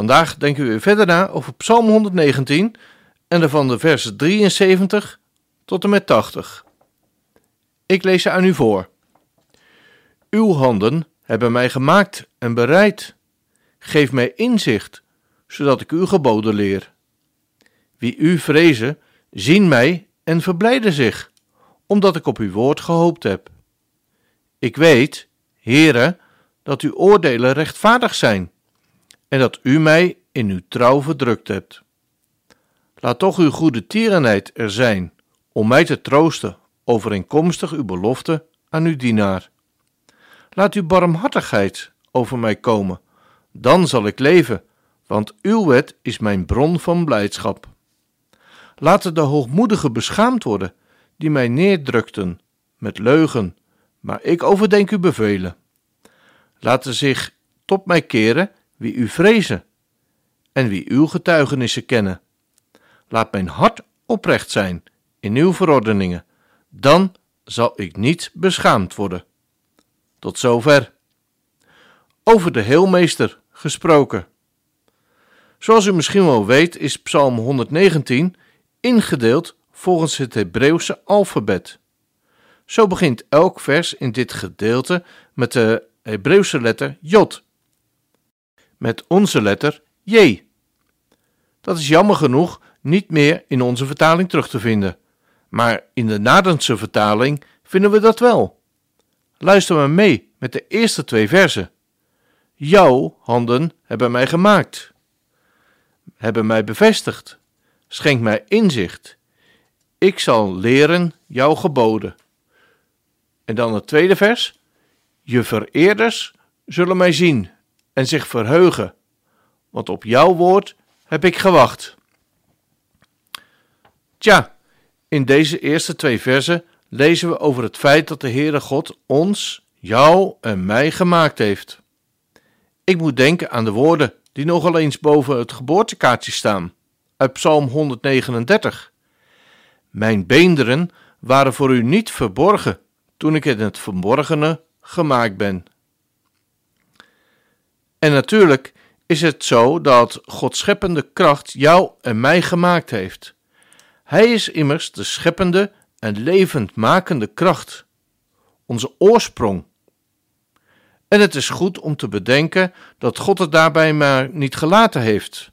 Vandaag denken we verder na over Psalm 119 en daarvan de versen 73 tot en met 80. Ik lees ze aan u voor. Uw handen hebben mij gemaakt en bereid. Geef mij inzicht, zodat ik uw geboden leer. Wie u vrezen, zien mij en verblijden zich, omdat ik op uw woord gehoopt heb. Ik weet, Heere, dat uw oordelen rechtvaardig zijn en dat u mij in uw trouw verdrukt hebt. Laat toch uw goede tierenheid er zijn om mij te troosten overeenkomstig uw belofte aan uw dienaar. Laat uw barmhartigheid over mij komen, dan zal ik leven, want uw wet is mijn bron van blijdschap. Laten de hoogmoedigen beschaamd worden, die mij neerdrukten met leugen, maar ik overdenk uw bevelen. Laten zich tot mij keren wie u vrezen en wie uw getuigenissen kennen. Laat mijn hart oprecht zijn in uw verordeningen, dan zal ik niet beschaamd worden. Tot zover. Over de Heelmeester gesproken. Zoals u misschien wel weet, is Psalm 119 ingedeeld volgens het Hebreeuwse alfabet. Zo begint elk vers in dit gedeelte met de Hebreeuwse letter Jod met onze letter J. Dat is jammer genoeg niet meer in onze vertaling terug te vinden, maar in de Nadense vertaling vinden we dat wel. Luister maar mee met de eerste twee versen. Jouw handen hebben mij gemaakt, hebben mij bevestigd, schenk mij inzicht. Ik zal leren jouw geboden. En dan het tweede vers. Je vereerders zullen mij zien en zich verheugen, want op jouw woord heb ik gewacht. Tja, in deze eerste twee versen lezen we over het feit dat de Heere God ons, jou en mij gemaakt heeft. Ik moet denken aan de woorden die nogal eens boven het geboortekaartje staan, uit Psalm 139. Mijn beenderen waren voor u niet verborgen toen ik in het verborgene gemaakt ben. En natuurlijk is het zo dat Gods scheppende kracht jou en mij gemaakt heeft. Hij is immers de scheppende en levendmakende kracht, onze oorsprong. En het is goed om te bedenken dat God het daarbij maar niet gelaten heeft.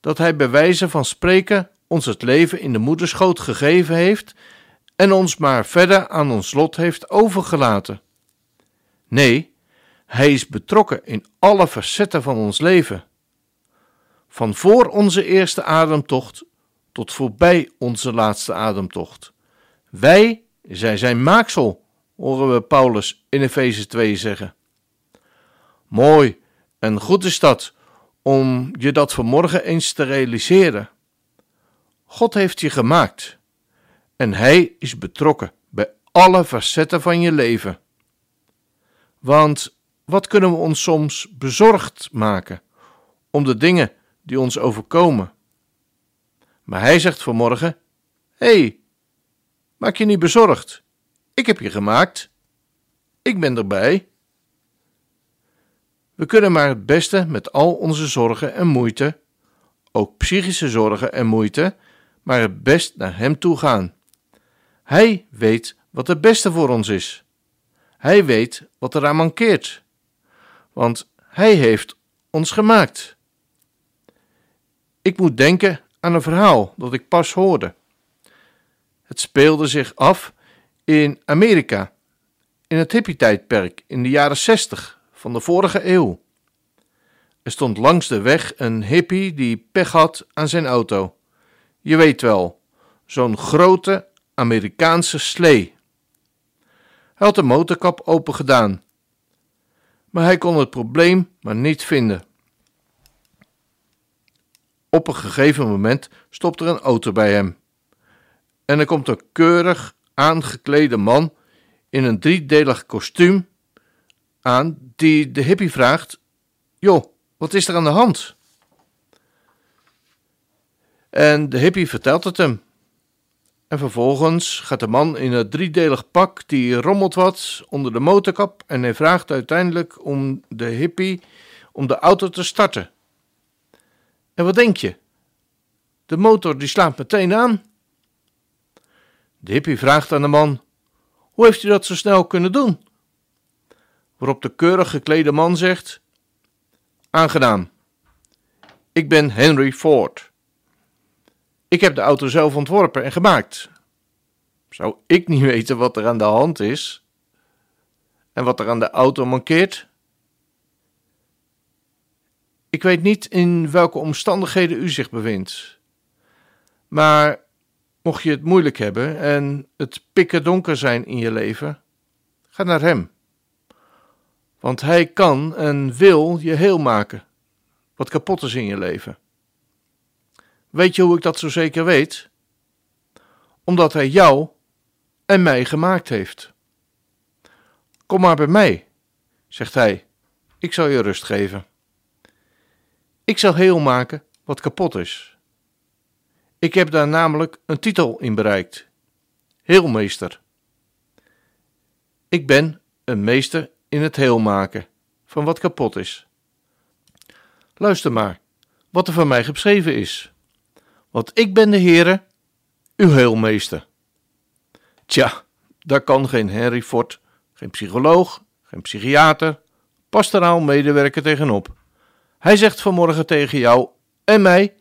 Dat Hij bij wijze van spreken ons het leven in de moederschoot gegeven heeft en ons maar verder aan ons lot heeft overgelaten. Nee, hij is betrokken in alle facetten van ons leven. Van voor onze eerste ademtocht tot voorbij onze laatste ademtocht. Wij zijn zijn maaksel, horen we Paulus in Efeze 2 zeggen. Mooi en goed is dat om je dat vanmorgen eens te realiseren. God heeft je gemaakt en Hij is betrokken bij alle facetten van je leven. Want wat kunnen we ons soms bezorgd maken om de dingen die ons overkomen? Maar hij zegt vanmorgen: Hé, hey, maak je niet bezorgd. Ik heb je gemaakt. Ik ben erbij. We kunnen maar het beste met al onze zorgen en moeite, ook psychische zorgen en moeite, maar het best naar Hem toe gaan. Hij weet wat het beste voor ons is. Hij weet wat eraan mankeert want Hij heeft ons gemaakt. Ik moet denken aan een verhaal dat ik pas hoorde. Het speelde zich af in Amerika, in het hippie-tijdperk in de jaren 60 van de vorige eeuw. Er stond langs de weg een hippie die pech had aan zijn auto. Je weet wel, zo'n grote Amerikaanse slee. Hij had de motorkap open gedaan maar hij kon het probleem maar niet vinden. Op een gegeven moment stopt er een auto bij hem. En er komt een keurig aangeklede man in een driedelig kostuum aan die de hippie vraagt: Joh, wat is er aan de hand? En de hippie vertelt het hem. En vervolgens gaat de man in het driedelig pak, die rommelt wat onder de motorkap en hij vraagt uiteindelijk om de hippie om de auto te starten. En wat denk je? De motor die slaat meteen aan. De hippie vraagt aan de man: Hoe heeft u dat zo snel kunnen doen? Waarop de keurig geklede man zegt: Aangenaam. Ik ben Henry Ford. Ik heb de auto zelf ontworpen en gemaakt. Zou ik niet weten wat er aan de hand is? En wat er aan de auto mankeert? Ik weet niet in welke omstandigheden u zich bevindt. Maar mocht je het moeilijk hebben en het pikken donker zijn in je leven, ga naar hem. Want hij kan en wil je heel maken, wat kapot is in je leven. Weet je hoe ik dat zo zeker weet? Omdat hij jou en mij gemaakt heeft. Kom maar bij mij, zegt hij, ik zal je rust geven. Ik zal heel maken wat kapot is. Ik heb daar namelijk een titel in bereikt: Heelmeester. Ik ben een meester in het heel maken van wat kapot is. Luister maar wat er van mij geschreven is. Want ik ben de Heere, uw heelmeester. Tja, daar kan geen Henry Ford, geen psycholoog, geen psychiater, pastoraal medewerker tegenop. Hij zegt vanmorgen tegen jou en mij: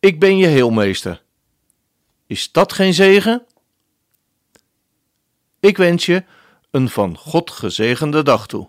Ik ben je heelmeester. Is dat geen zegen? Ik wens je een van God gezegende dag toe.